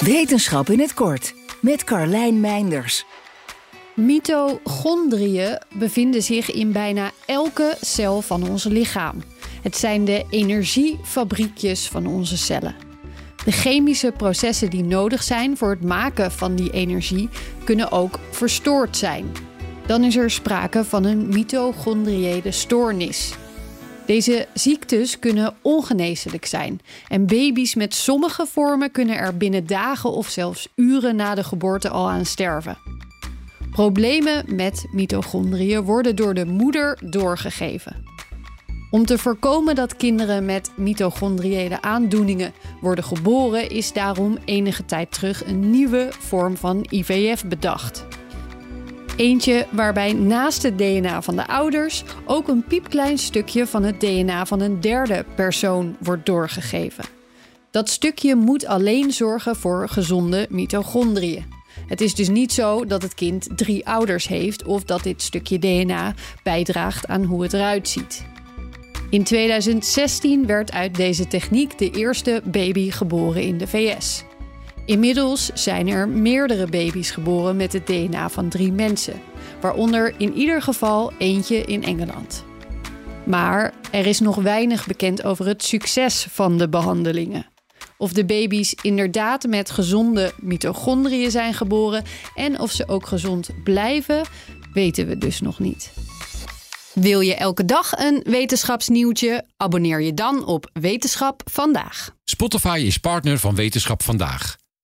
Wetenschap in het kort met Carlijn Meinders. Mitochondriën bevinden zich in bijna elke cel van ons lichaam. Het zijn de energiefabriekjes van onze cellen. De chemische processen die nodig zijn voor het maken van die energie kunnen ook verstoord zijn. Dan is er sprake van een mitochondriële stoornis. Deze ziektes kunnen ongeneeslijk zijn en baby's met sommige vormen kunnen er binnen dagen of zelfs uren na de geboorte al aan sterven. Problemen met mitochondriën worden door de moeder doorgegeven. Om te voorkomen dat kinderen met mitochondriële aandoeningen worden geboren, is daarom enige tijd terug een nieuwe vorm van IVF bedacht. Eentje waarbij naast het DNA van de ouders ook een piepklein stukje van het DNA van een derde persoon wordt doorgegeven. Dat stukje moet alleen zorgen voor gezonde mitochondriën. Het is dus niet zo dat het kind drie ouders heeft of dat dit stukje DNA bijdraagt aan hoe het eruit ziet. In 2016 werd uit deze techniek de eerste baby geboren in de VS. Inmiddels zijn er meerdere baby's geboren met het DNA van drie mensen, waaronder in ieder geval eentje in Engeland. Maar er is nog weinig bekend over het succes van de behandelingen. Of de baby's inderdaad met gezonde mitochondriën zijn geboren en of ze ook gezond blijven, weten we dus nog niet. Wil je elke dag een wetenschapsnieuwtje? Abonneer je dan op Wetenschap vandaag. Spotify is partner van Wetenschap vandaag.